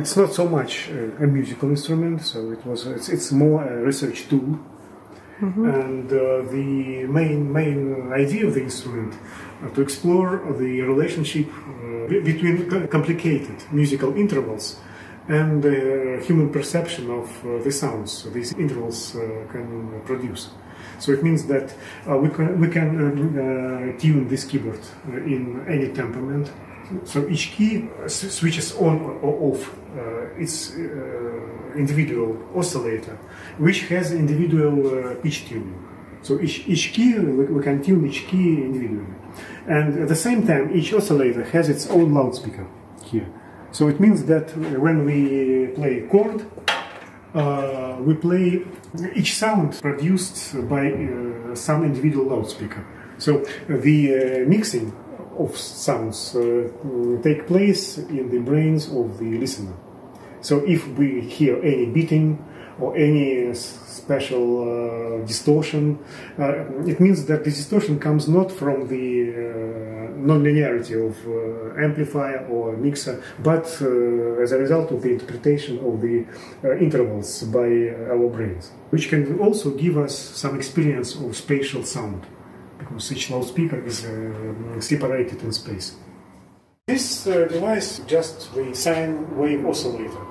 it's not so much uh, a musical instrument, so it was it's, it's more a research tool. And uh, the main main idea of the instrument uh, to explore the relationship uh, between complicated musical intervals and the human perception of uh, the sounds these intervals uh, can produce. So it means that uh, we can we can uh, tune this keyboard uh, in any temperament. So each key uh, switches on or off uh, its uh, individual oscillator, which has individual uh, pitch tuning. So each, each key, we, we can tune each key individually. And at the same time, each oscillator has its own loudspeaker here. So it means that when we play chord, uh, we play each sound produced by uh, some individual loudspeaker. So the uh, mixing of sounds uh, take place in the brains of the listener. So if we hear any beating or any special uh, distortion, uh, it means that the distortion comes not from the uh, non-linearity of uh, amplifier or mixer, but uh, as a result of the interpretation of the intervals by our brains, which can also give us some experience of spatial sound, because each loudspeaker is uh, separated in space. This uh, device just the sine wave oscillator.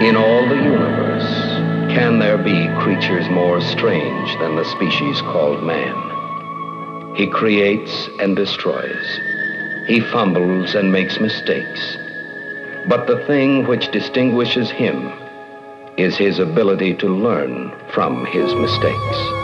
The universe, can there be creatures more strange than the species called man? He creates and destroys. He fumbles and makes mistakes. But the thing which distinguishes him is his ability to learn from his mistakes.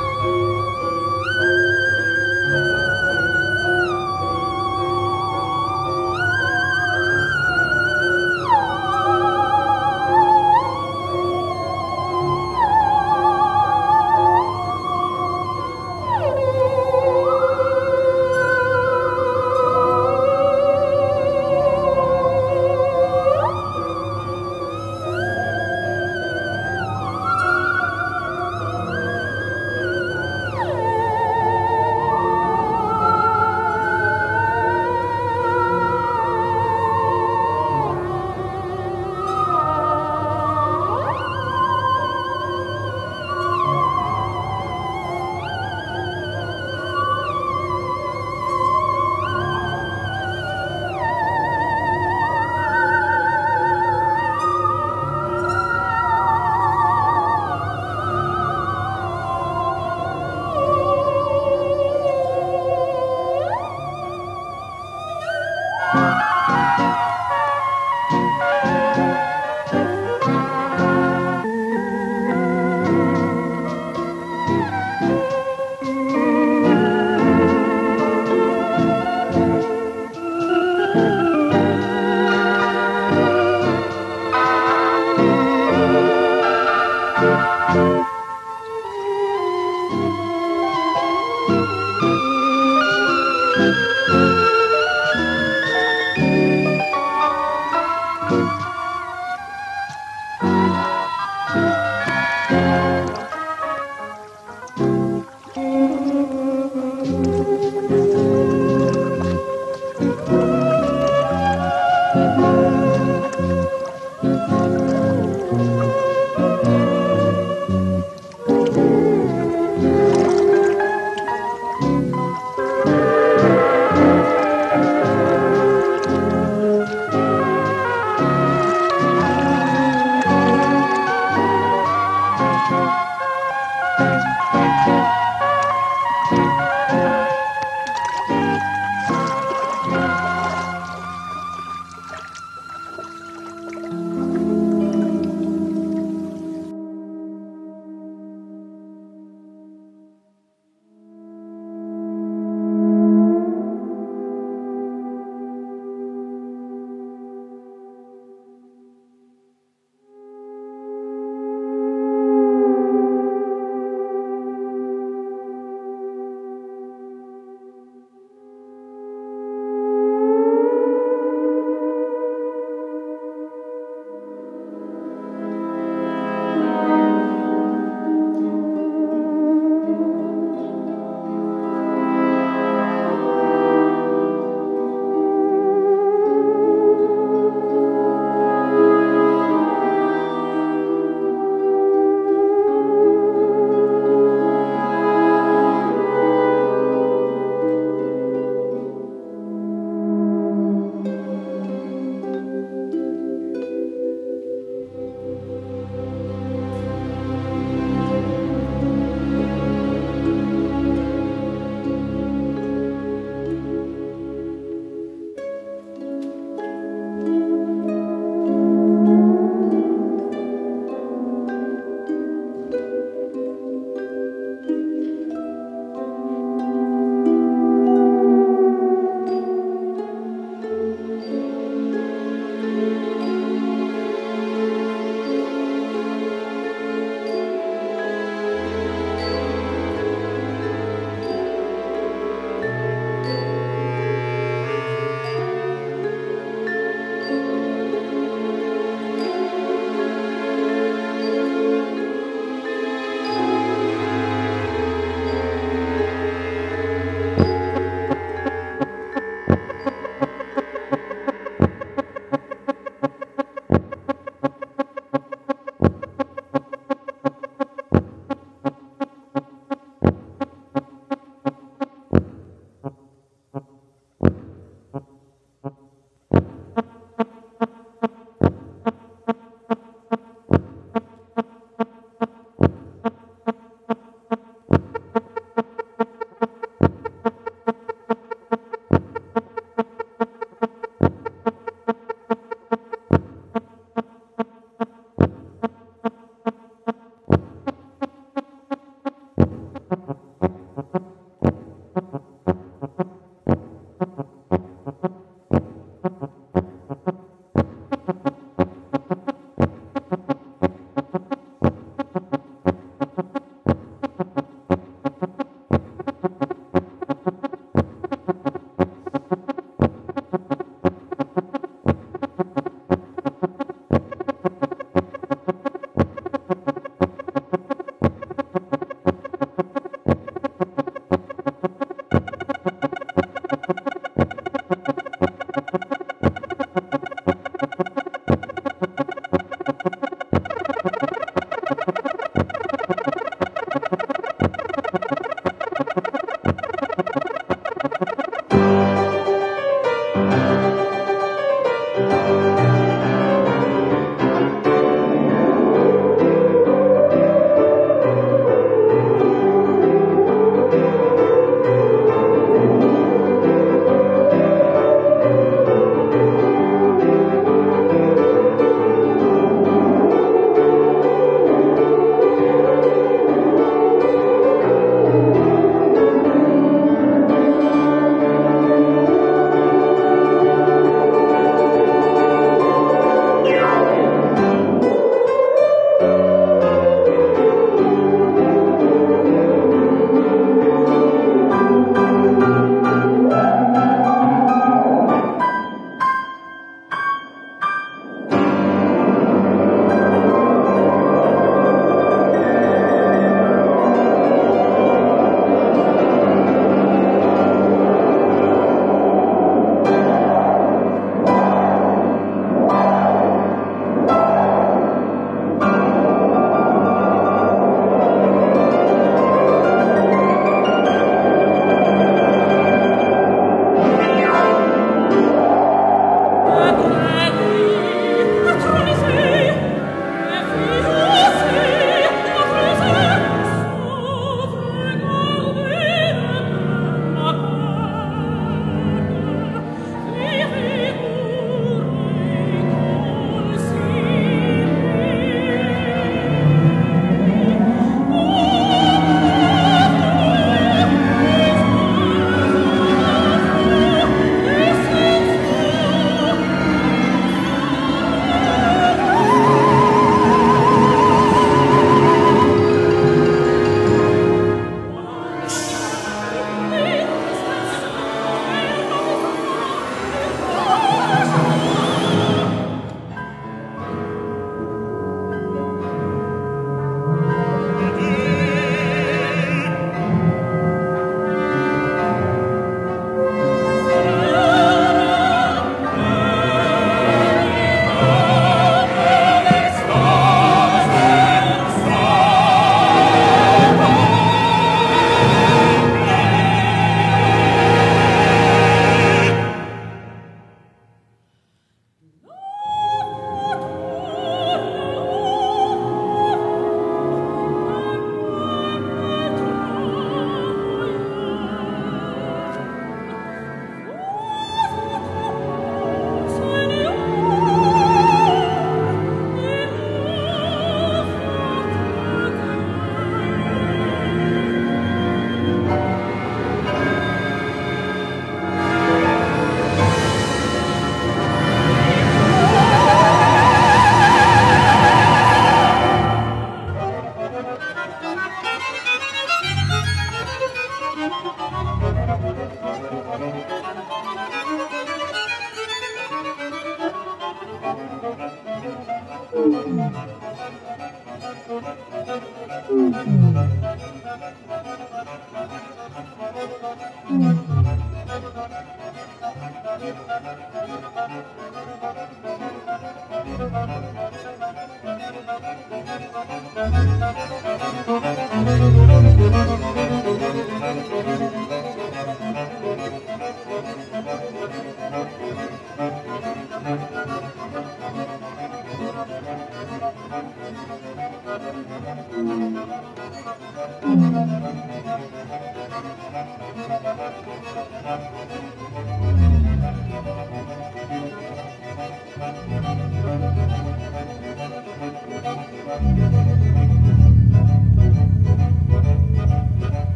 Thank